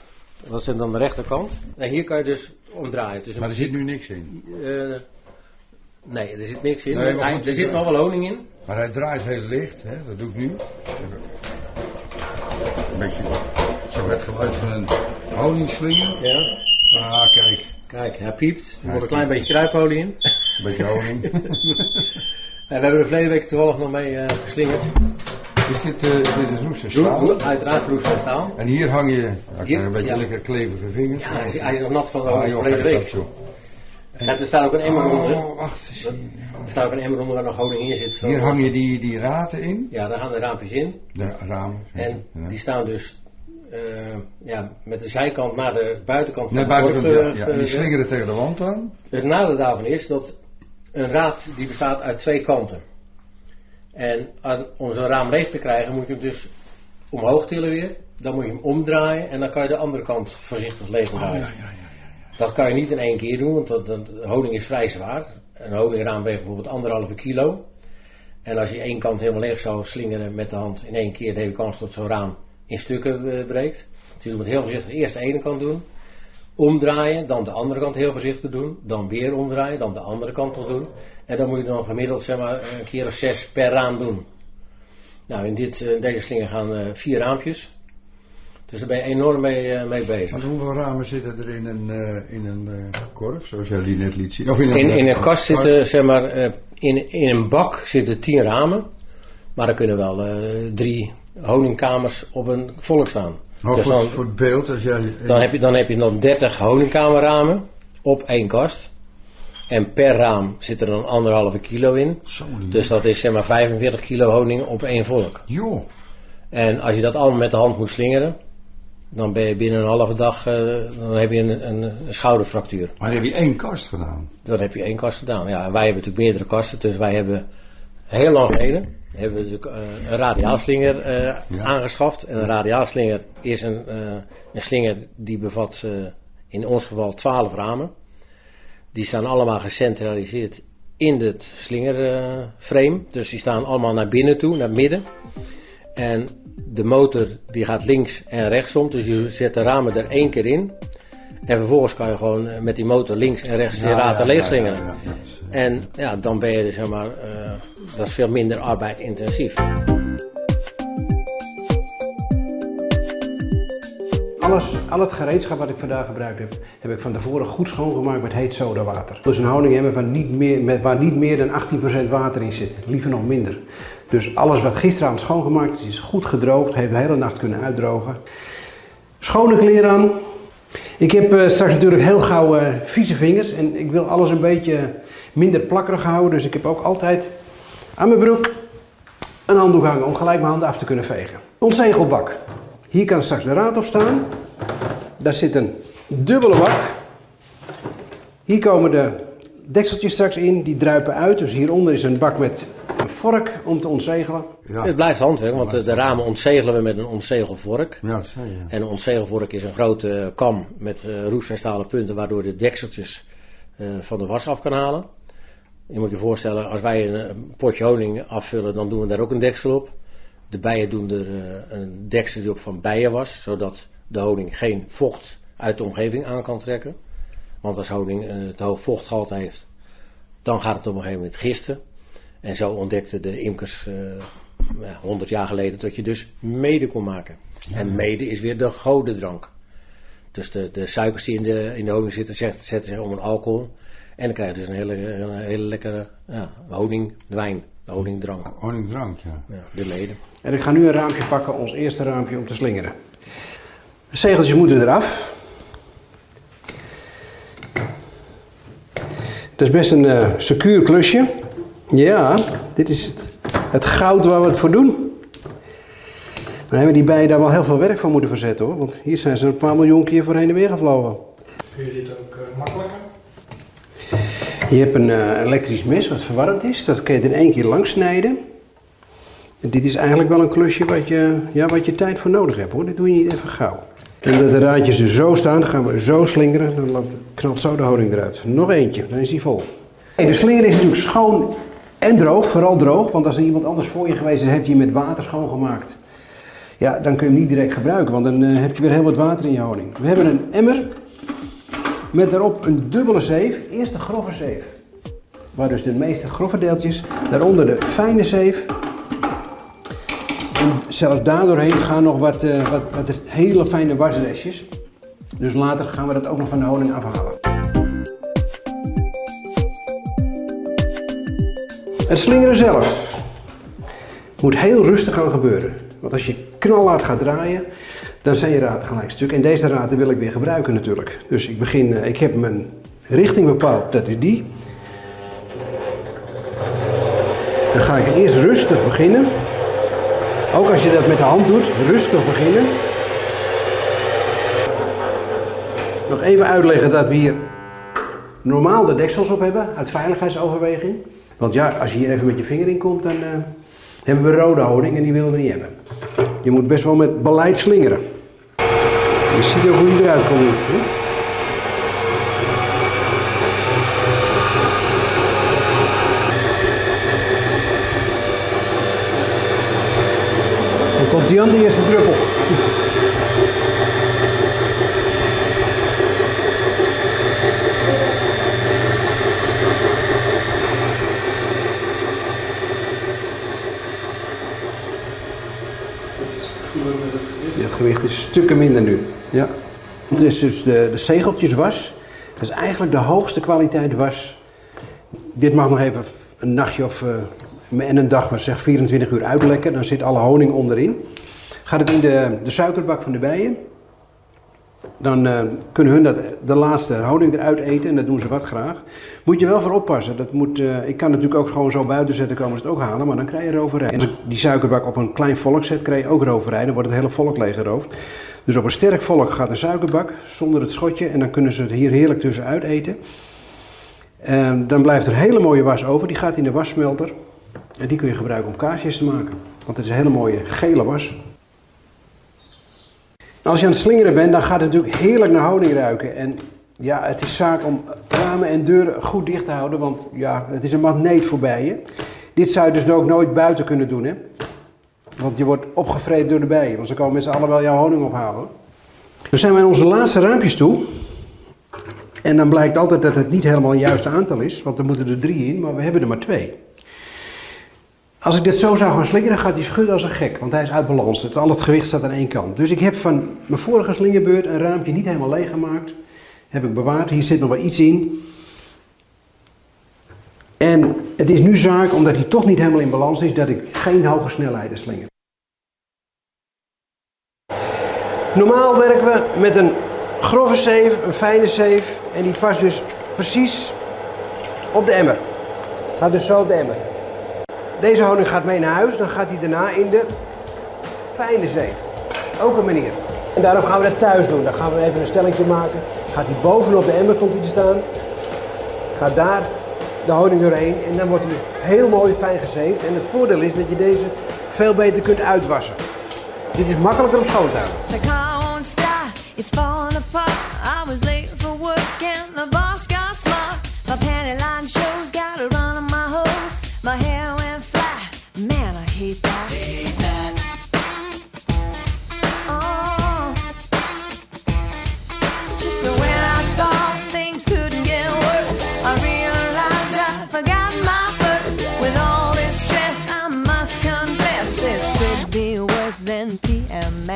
Dat is dan de rechterkant. En hier kan je dus omdraaien. Dus
Maar er zit nu niks in.
Eh, nee, er zit niks in.
Nee,
Hij- er zit nog wel honing in.
Maar hij draait heel licht, hè? dat doe ik nu. Een beetje zo het geluid van een honingslinger.
Ja.
Ah, kijk,
Kijk, hij piept. Er wordt een klein beetje kruipolie in.
een beetje honing.
En we hebben er verleden week toevallig nog mee eh, geslingerd.
Is dit, eh dit is
Roe-
staal?
roe- Uiteraard roest en staal.
En hier hang je, ja,
Hier-
een beetje
ja.
lekker klevige vingers.
Ja, hij is, hij is nog nat van de
Ah, joh,
week.
dat.
En er staat ook een emmer onder.
Oh, wacht eens.
Er staat ook een emmer onder waar nog honing in zit.
Hier hang je die, die raten in.
Ja, daar gaan de raampjes in.
De ramen.
En
Ja.
die staan dus eh, ja, met de zijkant naar de buitenkant van de
buitenkant, ja,
eh,
ja. En die
ge-
slingeren tegen de wand aan.
Het nadeel daarvan is dat een raad die bestaat uit twee kanten. En om zo'n raam leeg te krijgen moet je hem dus omhoog tillen weer. Dan moet je hem omdraaien en dan kan je de andere kant voorzichtig leeg draaien. Dat kan je niet in één keer doen, want dat, dat- de honing is vrij zwaar. Een honingraam weegt bijvoorbeeld anderhalve kilo. En als je één kant helemaal leeg zou slingeren met de hand in één keer, dan heb je kans dat zo'n raam in stukken eh, breekt. Dus je moet heel voorzichtig eerst de ene kant doen, omdraaien, dan de andere kant heel voorzichtig doen, dan weer omdraaien, dan de andere kant nog doen. En dan moet je dan gemiddeld zeg maar, een keer of zes per raam doen. Nou, in dit, eh, deze slinger gaan eh, vier raampjes. Dus daar ben je enorm mee, eh, mee bezig.
Want hoeveel ramen zitten er in een, in een korf, zoals jij die net liet zien? Of in een,
In, in een kast zitten, zeg maar, in, in een bak zitten tien ramen. Maar er kunnen wel drie honingkamers op een volk staan.
Maar
Dus
voor,
dan,
voor het beeld, als jij...
dan, heb je, dan heb je dan 30 honingkamerramen op één kast. En per raam zit er dan anderhalve kilo in.
Zo.
Dus dat is zeg maar 45 kilo honing op één volk.
Joh.
En als je dat allemaal met de hand moet slingeren, dan ben je binnen een halve dag, eh, dan heb je een, een, een schouderfractuur.
Maar dan heb je één kast gedaan.
Dan heb je één kast gedaan. Ja, en wij hebben natuurlijk meerdere kasten, dus wij hebben heel lang geleden hebben we eh, een radiaalslinger eh,
Ja.
aangeschaft. En een radiaalslinger is een, eh, een slinger die bevat in ons geval 12 ramen. Die staan allemaal gecentraliseerd in het slingerframe. dus die staan allemaal naar binnen toe, naar midden. En de motor die gaat links en rechtsom, dus je zet de ramen er één keer in. En vervolgens kan je gewoon eh, met die motor links en rechts de raten leeg slingeren.
ja, ja, ja.
En ja, dan ben je, zeg maar, eh, dat is veel minder arbeidintensief.
Alles, al het gereedschap wat ik vandaag gebruikt heb, heb ik van tevoren goed schoongemaakt met heet sodawater. Dus een honingemmer van niet meer, met, waar niet meer dan 18% water in zit, liever nog minder. Dus alles wat gisteravond schoongemaakt is, is goed gedroogd, heeft de hele nacht kunnen uitdrogen. Schone kleren aan. Ik heb eh, straks natuurlijk heel gauw eh, vieze vingers en ik wil alles een beetje minder plakkerig houden. Dus ik heb ook altijd aan mijn broek een handdoek hangen om gelijk mijn handen af te kunnen vegen. Ontzegelbak. Hier kan straks de raad op staan. Daar zit een dubbele bak. Hier komen de dekseltjes straks in, die druipen uit. Dus hieronder is een bak met een vork om te ontzegelen.
Ja.
Het blijft handwerk, want de, de ramen ontzegelen we met een ontzegelvork.
Ja, dat zei je.
En een ontzegelvork is een grote kam met eh roest en stalen punten, waardoor de dekseltjes eh, van de was af kan halen. Je moet je voorstellen, als wij een, potje honing afvullen, dan doen we daar ook een deksel op. De bijen doen er eh, een deksel op van bijenwas, zodat de honing geen vocht uit de omgeving aan kan trekken. Want als honing eh, te hoog vochtgehalte heeft, dan gaat het op een gegeven moment gisten. En zo ontdekten de imkers eh, ja, 100 jaar geleden dat je dus mede kon maken. En mede is weer de godendrank. Dus de, de suikers die in de, in de honing zitten, zet- zetten zich om een alcohol. En dan krijg je dus een hele, een hele lekkere ja, honingwijn, honingdrank.
Honingdrank, ja.
Ja, de leden.
En ik ga nu een raampje pakken, ons eerste raampje om te slingeren. De zegeltjes moeten eraf. Dat is best een eh, secuur klusje. Ja, dit is het, het goud waar we het voor doen. Dan hebben die bijen daar wel heel veel werk van moeten verzetten hoor. Want hier zijn ze een paar miljoen keer voor heen en weer gevlogen.
Kun je dit ook eh, makkelijker?
Je hebt een eh, elektrisch mes wat verwarmd is. Dat kun je in één keer langs snijden. En dit is eigenlijk wel een klusje wat je, ja, wat je tijd voor nodig hebt hoor. Dit doe je niet even gauw. En dat de raadjes er zo staan, dan gaan we zo slingeren. Dan knalt zo de honing eruit. Nog eentje, dan is hij vol. Hey, de slinger is natuurlijk schoon en droog. Vooral droog, want als er iemand anders voor je geweest is, heeft hij met water schoongemaakt. Ja, dan kun je hem niet direct gebruiken, want dan eh, heb je weer heel wat water in je honing. We hebben een emmer met daarop een dubbele zeef. Eerst de grove zeef. Waar dus de meeste grove deeltjes, daaronder de fijne zeef. En zelfs daardoorheen gaan nog wat, eh, wat, wat hele fijne wasrestjes. Dus later gaan we dat ook nog van de honing afhalen. Het slingeren zelf moet heel rustig gaan gebeuren. Want als je knalhard gaat draaien, dan zijn je raten gelijk stuk. En deze raten wil ik weer gebruiken natuurlijk. Dus ik begin, eh, ik heb mijn richting bepaald, dat is die. Dan ga ik eerst rustig beginnen. Ook als je dat met de hand doet, rustig beginnen. Nog even uitleggen dat we hier normaal de deksels op hebben, uit veiligheidsoverweging. Want ja, als je hier even met je vinger in komt, dan eh, hebben we rode honing en die willen we niet hebben. Je moet best wel met beleid slingeren. Je ziet ook hoe die eruit komt. Komt die aan de eerste druppel. Het gewicht is stukken minder nu. Ja. Het is dus de, de zegeltjeswas. Dat is eigenlijk de hoogste kwaliteit was. Dit mag nog even een nachtje of eh, en een dag, maar zeg 24 uur uitlekken. Dan zit alle honing onderin. Gaat het in de, de suikerbak van de bijen. Dan eh, kunnen hun dat, de laatste honing eruit eten en dat doen ze wat graag. Moet je wel voor oppassen. Dat moet, eh, ik kan natuurlijk ook gewoon zo buiten zetten, komen ze het ook halen, maar dan krijg je roverij. En als die suikerbak op een klein volk zet, krijg je ook roverij. Dan wordt het hele volk leeggeroofd. Dus op een sterk volk gaat een suikerbak zonder het schotje en dan kunnen ze het hier heerlijk tussenuit eten. En dan blijft er hele mooie was over, die gaat in de wassmelter. En die kun je gebruiken om kaarsjes te maken. Want het is een hele mooie gele was. Als je aan het slingeren bent, dan gaat het natuurlijk heerlijk naar honing ruiken. En ja, het is zaak om ramen en deuren goed dicht te houden, want ja, het is een magneet voor bijen. Dit zou je dus ook nooit buiten kunnen doen, hè. Want je wordt opgevreten door de bijen, want ze komen met z'n allen wel jouw honing ophalen. Dan zijn we aan onze laatste raampjes toe. En dan blijkt altijd dat het niet helemaal een juiste aantal is, want er moeten er drie in, maar we hebben er maar twee. Als ik dit zo zou gaan slingeren, gaat hij schudden als een gek, want hij is uit balans. Het, al het gewicht staat aan één kant. Dus ik heb van mijn vorige slingerbeurt een raampje niet helemaal leeg gemaakt. Heb ik bewaard. Hier zit nog wel iets in. En het is nu zaak, omdat hij toch niet helemaal in balans is, dat ik geen hoge snelheden slinger. Normaal werken we met een grove zeef, een fijne zeef. En die past dus precies op de emmer. Gaat dus zo op de emmer. Deze honing gaat mee naar huis, dan gaat hij daarna in de fijne zeef. Ook een manier. En daarom gaan we dat thuis doen. Dan gaan we even een stellingje maken. Gaat hij bovenop de emmer komt hij te staan. Gaat daar de honing doorheen en dan wordt hij heel mooi fijn gezeefd. En het voordeel is dat je deze veel beter kunt uitwassen. Dit is makkelijker om schoon te houden.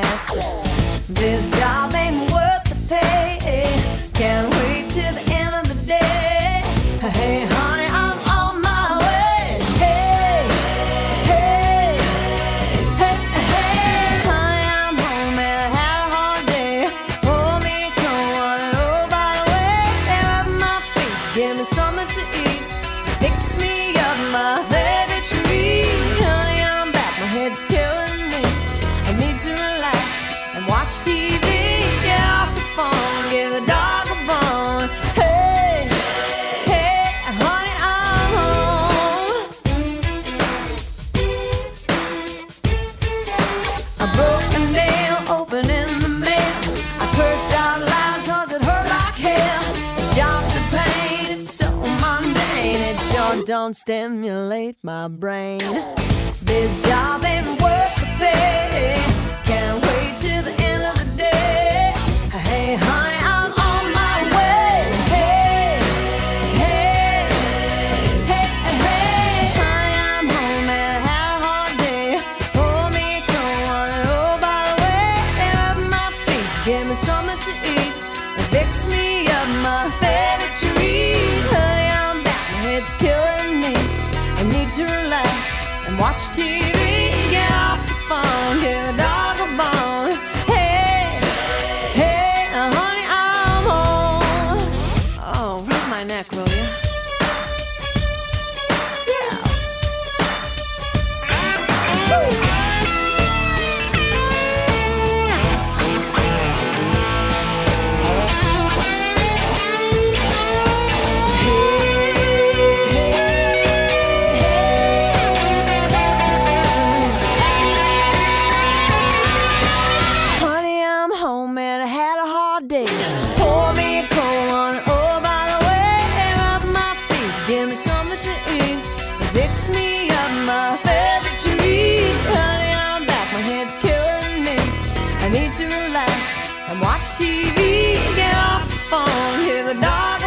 PMS. This job ain't worth the pay. Stimulate my brain. This job ain't had a hard day. Pour me a cold one. Oh, by the way, rub my feet. Give me something to eat. Fix me up my favorite treat. Honey, I'm back. My head's killing me. I need to relax and watch TV. Get off the phone. Give the dog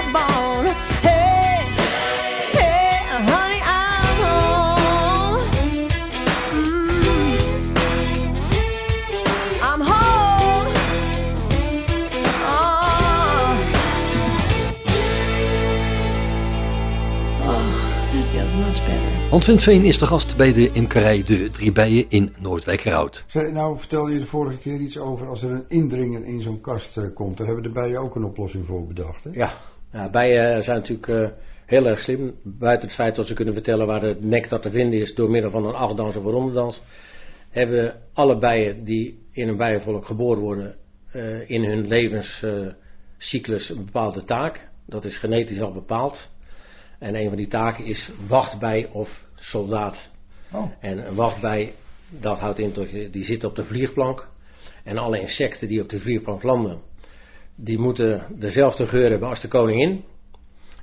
Hans Winsveen is de gast bij de imkerij De Drie Bijen in Noordwijkerhout.
Nou vertelde je de vorige keer iets over als er een indringer in zo'n kast eh, komt. Daar hebben de bijen ook een oplossing voor bedacht. Hè?
Ja, ja bijen zijn natuurlijk eh, heel erg slim. Buiten het feit dat ze kunnen vertellen waar de nectar te vinden is door middel van een achtdans of een rondedans. Hebben alle bijen die in een bijenvolk geboren worden eh, in hun levenscyclus een bepaalde taak. Dat is genetisch al bepaald. En een van die taken is wachtbij of soldaat.
Oh.
En wachtbij, dat houdt in dat je, die zit op de vliegplank. En alle insecten die op de vliegplank landen, die moeten dezelfde geur hebben als de koningin.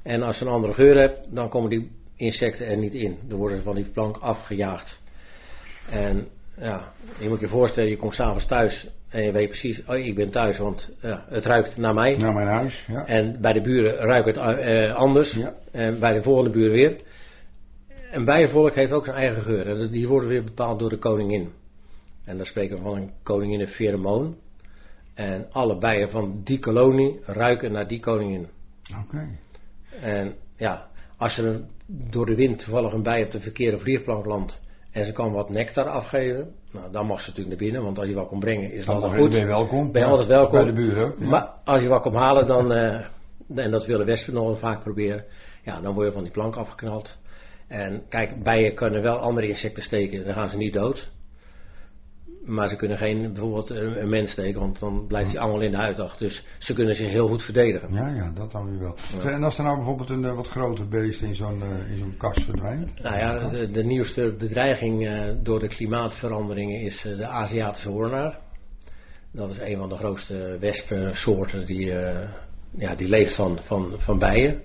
En als ze een andere geur hebt, dan komen die insecten er niet in. Dan worden ze van die plank afgejaagd. En ja, je moet je voorstellen, je komt s'avonds thuis en je weet precies, oh, ik ben thuis, want ja, het ruikt naar mij.
Naar mijn huis, ja.
En bij de buren ruikt het eh, anders.
Ja.
En bij de volgende buren weer. Een bijenvolk heeft ook zijn eigen geur. En die worden weer bepaald door de koningin. En dan spreken we van een koningin pheromoon. En alle bijen van die kolonie ruiken naar die koningin.
Oké.
En ja, als er door de wind toevallig een bij op de verkeerde vliegplank landt en ze kan wat nectar afgeven, nou, dan mag ze natuurlijk naar binnen, want als je wat komt brengen is
je-
goed.
ben je welkom.
Ben je
Ja,
altijd welkom.
bij de buren ja.
Maar als je wat komt halen, dan, eh, en dat willen wespen nog vaak proberen, ja, dan word je van die plank afgeknald. En kijk, bijen kunnen wel andere insecten steken, dan gaan ze niet dood. Maar ze kunnen geen bijvoorbeeld een, een mens steken, want dan blijft die allemaal in de uitdag. Dus ze kunnen zich heel goed verdedigen.
Ja, ja, dat dan weer wel. En als er nou bijvoorbeeld een eh, wat groter beest in zo'n eh, in zo'n kast verdwijnt?
Nou ja, de, de nieuwste bedreiging eh, door de klimaatveranderingen is eh, de Aziatische hoornaar. Dat is een van de grootste wespensoorten die, eh, ja, die leeft van, van, van bijen.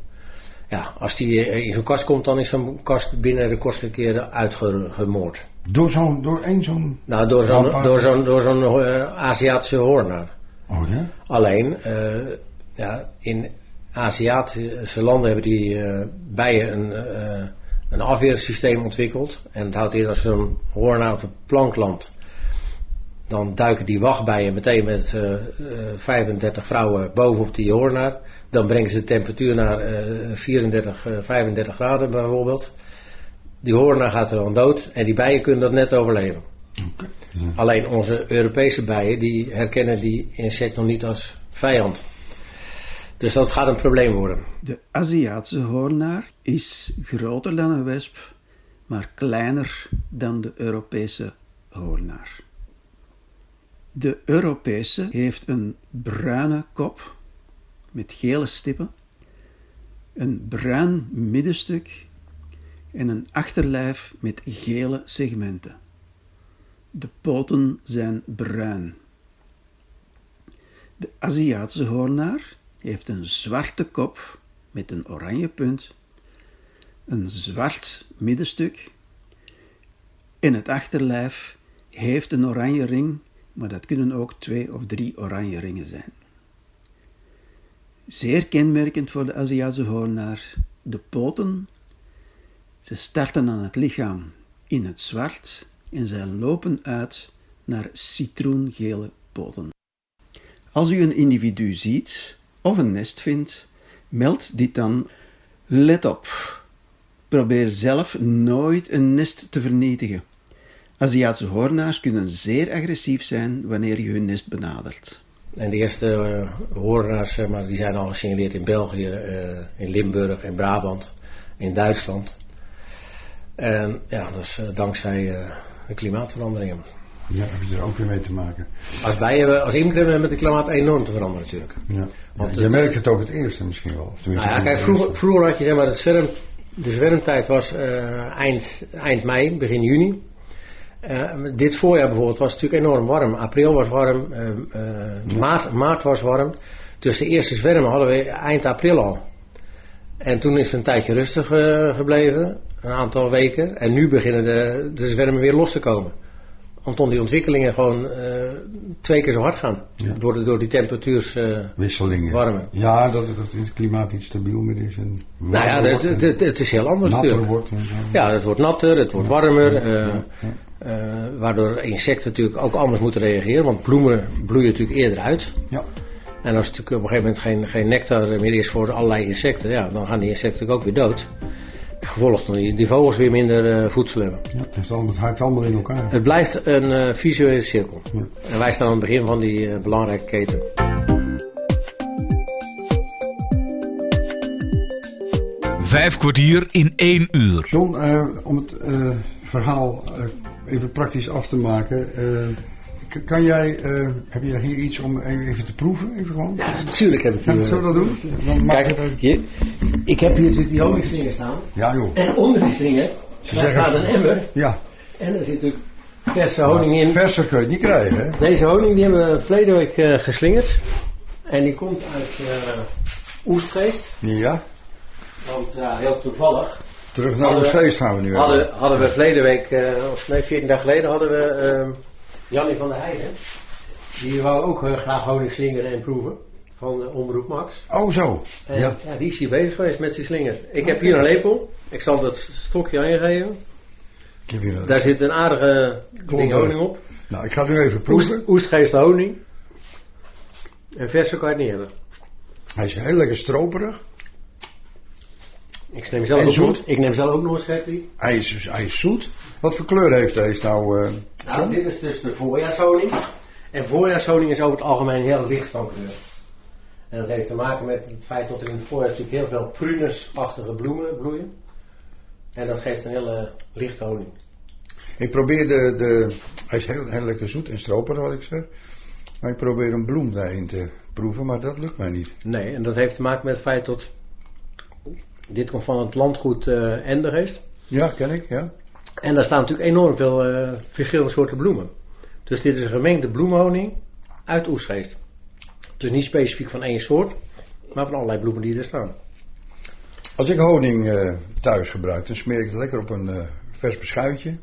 Ja, als die eh, in zo'n kast komt, dan is zo'n kast binnen de kortste keren uitgemoord.
Door zo'n, door één zo'n...
Nou, door zo'n, door zo'n, door zo'n eh, Aziatische hoornaar.
Oh ja?
Alleen, eh, ja, in Aziatische landen hebben die eh, bijen een, eh, een afweersysteem ontwikkeld. En het houdt in als zo'n hoornaar op de plank landt. Dan duiken die wachtbijen meteen met eh, eh, 35 vrouwen bovenop die hoornaar. Dan brengen ze de temperatuur naar eh, 34, eh, 35 graden bijvoorbeeld. Die hoornaar gaat er dan dood en die bijen kunnen dat net overleven. Alleen onze Europese bijen die herkennen die insect nog niet als vijand. Dus dat gaat een probleem worden.
De Aziatische hoornaar is groter dan een wesp, maar kleiner dan de Europese hoornaar. De Europese heeft een bruine kop met gele stippen, een bruin middenstuk en een achterlijf met gele segmenten. De poten zijn bruin. De Aziatische hoornaar heeft een zwarte kop met een oranje punt, een zwart middenstuk en het achterlijf heeft een oranje ring, maar dat kunnen ook twee of drie oranje ringen zijn. Zeer kenmerkend voor de Aziatische hoornaar, de poten. Ze starten aan het lichaam in het zwart en zij lopen uit naar citroengele poten. Als u een individu ziet of een nest vindt, meld dit dan. Let op. Probeer zelf nooit een nest te vernietigen. Aziatische hoornaars kunnen zeer agressief zijn wanneer je hun nest benadert.
En de eerste uh, hoornaars, zeg maar, die zijn al gesignaleerd in België, eh, in Limburg, in Brabant, in Duitsland. En ja, dat is eh, dankzij eh, de klimaatveranderingen.
Ja, heb je er ook weer mee te maken.
Als wij hebben, als imker hebben we met het klimaat enorm te veranderen natuurlijk.
Ja.
Want
je
het-
merkt het ook het eerste misschien wel. Of
Nou ja, kijk, vroeger, vroeger had je zeg maar, het zwerm, de zwermtijd was eh, eind, eind mei, begin juni. Dit voorjaar bijvoorbeeld was het natuurlijk enorm warm. April was warm, maart, maart was warm. Dus de eerste zwermen hadden we eind april al. En toen is het een tijdje rustig gebleven, een aantal weken. En nu beginnen de, de zwermen weer los te komen. Omdat die ontwikkelingen gewoon eh, twee keer zo hard gaan. Door, de, door die temperatuurs eh,
wisselingen.
warmen.
Ja, dat het, het klimaat iets stabiel meer is. En
Nou ja, het, het, het is heel anders
natter
natuurlijk.
wordt en zo.
Ja, het wordt natter, het wordt warmer. Eh, waardoor insecten natuurlijk ook anders moeten reageren. Want bloemen bloeien natuurlijk eerder uit.
Ja.
En als er natuurlijk op een gegeven moment geen, geen nectar meer is voor allerlei insecten, ja, dan gaan die insecten natuurlijk ook weer dood. Gevolgd die, die vogels weer minder eh, voedsel hebben.
Ja, het, is allemaal, het haakt allemaal in elkaar.
Het blijft een eh, visuele cirkel. En wij staan aan het begin van die eh, belangrijke keten.
Vijf kwartier in één uur.
John, eh, om het eh, verhaal eh, even praktisch af te maken. Eh, kan jij, eh, heb je hier iets om even, even te proeven? Even gewoon?
Ja, natuurlijk heb ik
Ja,
hier-
Zullen we dat doen? Dan
Kijk,
ik het-
hier, ik heb hier zit die honingslinger staan.
Ja joh.
En onder die slinger staat een emmer.
Ja.
En er zit natuurlijk verse honing in.
Verser kun je het niet krijgen, hè?
Deze honing die hebben we verleden week eh, geslingerd. En die komt uit eh Oestgeest.
Ja.
Want ja, heel toevallig.
Terug naar feest gaan we nu
Hadden,
even.
hadden we verleden week, eh, of nee, 14 dagen geleden, hadden we ehm Jannie van der Heijden. Die wou ook eh, graag honing slingeren en proeven. Van de Omroep Max.
Oh zo.
En,
Ja.
ja. die is hier bezig geweest met zijn slinger. Ik heb hier een lepel. Ik zal het stokje aan je geven.
Ik heb hier een-
Daar zit een aardige ding honing op.
Nou, ik ga nu even proeven.
Oest, oestgeest honing. En verse kan je het niet hebben.
Hij is heel lekker stroperig.
Ik neem zelf,
En
ook
zoet?
nog, ik neem zelf ook nog een schepje.
Hij is, hij is zoet. Wat voor kleur heeft deze nou? eh,
Nou, dit is dus de voorjaarshoning. En voorjaarshoning is over het algemeen heel licht van kleur. En dat heeft te maken met het feit dat er in het voorjaar natuurlijk heel veel prunusachtige bloemen bloeien. En dat geeft een hele lichte honing.
Ik probeer de, de... Hij is heel, heel lekker zoet en stroperig, wat ik zeg. Maar ik probeer een bloem daarin te proeven, maar dat lukt mij niet.
Nee, en dat heeft te maken met het feit dat dit komt van het landgoed Endergeest.
Ja, ken ik, ja.
En daar staan natuurlijk enorm veel eh, verschillende soorten bloemen. Dus dit is een gemengde bloemhoning uit Oestgeest. Dus niet specifiek van één soort, maar van allerlei bloemen die er staan.
Als ik honing eh, thuis gebruik, dan smeer ik het lekker op een eh, vers beschuitje.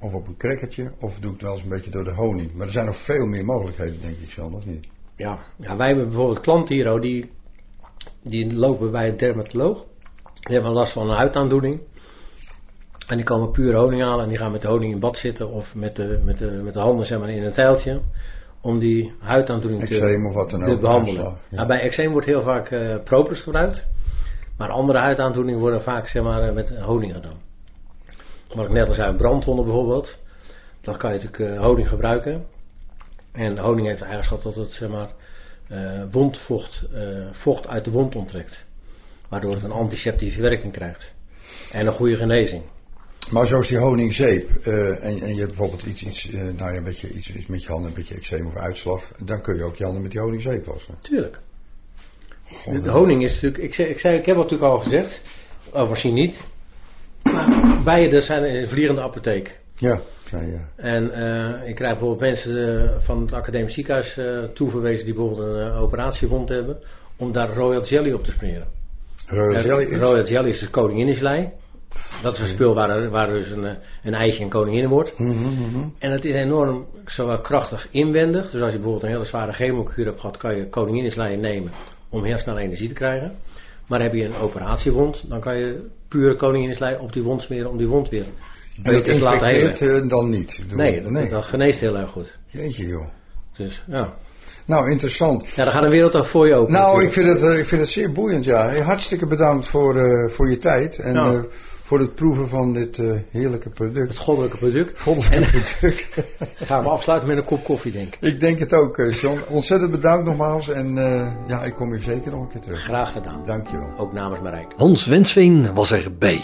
Of op een crackertje. Of doe ik het wel eens een beetje door de honing. Maar er zijn nog veel meer mogelijkheden, denk ik zelf, of niet?
Ja, ja wij hebben bijvoorbeeld klanten hier, oh, die, die lopen bij een dermatoloog. Die hebben last van een huidaandoening. En die komen puur honing halen en die gaan met de honing in bad zitten of met de, met de, met de handen zeg maar, in een tijltje. Om die huidaandoening te,
of wat dan
te
ook,
behandelen.
ja.
Nou, bij eczeem wordt heel vaak eh propers gebruikt. Maar andere huidaandoeningen worden vaak zeg maar, eh, met honing gedaan. Wat ik net al zei, brandwonden bijvoorbeeld. Dan kan je natuurlijk eh, honing gebruiken. En honing heeft de eigenschap dat het zeg maar, wondvocht vocht uit de wond onttrekt. Waardoor het een antiseptische werking krijgt. En een goede genezing.
Maar zoals die honingzeep, eh, en, en je hebt bijvoorbeeld iets, iets, eh, nou ja, een beetje, iets, iets met je handen, een beetje eczeem of uitslag, dan kun je ook je handen met die honingzeep wassen.
Tuurlijk. De honing is natuurlijk, ik, zei, ik, zei, ik heb het natuurlijk al gezegd, overigens niet. Maar bijen dat zijn een vliegende apotheek.
Ja, zei je.
En eh, ik krijg bijvoorbeeld mensen eh, van het academisch ziekenhuis eh, toeverwezen die bijvoorbeeld een eh, operatiewond hebben, om daar royal jelly op te smeren.
Royal jelly is?
Royal jelly is de koninginneslei. Dat is een spul waar, er- waar dus een, eh, een eitje een koningin in wordt.
Mhm,
En het is enorm zowel krachtig inwendig. Dus als je bijvoorbeeld een hele zware chemokuur hebt gehad, kan je koninginneslei nemen om heel snel energie te krijgen. Maar heb je een operatiewond, dan kan je puur koninginneslei op die wond smeren om die wond weer
En
beter te laten helen.
eh, dan niet?
Nee, dat, geneest heel erg goed.
Jeetje joh.
Dus ja.
Nou, interessant.
Ja, dan gaat een wereld toch voor je open.
Nou, ik vind, het, eh, ik vind het zeer boeiend, ja. Hartstikke bedankt voor, voor je tijd en voor het proeven van dit eh, heerlijke product. Het
goddelijke product.
Goddelijke product.
Gaan we afsluiten met een kop koffie, denk ik.
ik denk het ook, eh, John. Ontzettend bedankt nogmaals en eh, ja, ik kom hier zeker nog een keer terug.
Graag gedaan.
Dankjewel.
Ook namens Marijke.
Hans Wensveen was erbij.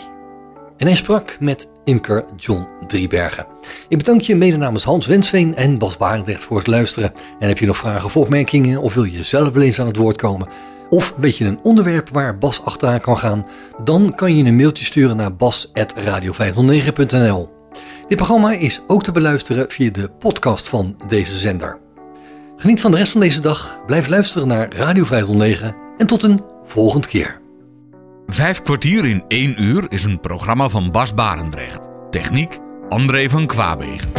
En hij sprak met imker John Driebergen. Ik bedank je mede namens Hans Wensveen en Bas Barendrecht voor het luisteren. En heb je nog vragen of opmerkingen of wil je zelf wel eens aan het woord komen? Of weet je een onderwerp waar Bas achteraan kan gaan? Dan kan je een mailtje sturen naar bas.radio509.nl Dit programma is ook te beluisteren via de podcast van deze zender. Geniet van de rest van deze dag, blijf luisteren naar Radio 509 en tot een volgende keer.
Vijf kwartier in één uur is een programma van Bas Barendrecht. Techniek André van Kwaabegen.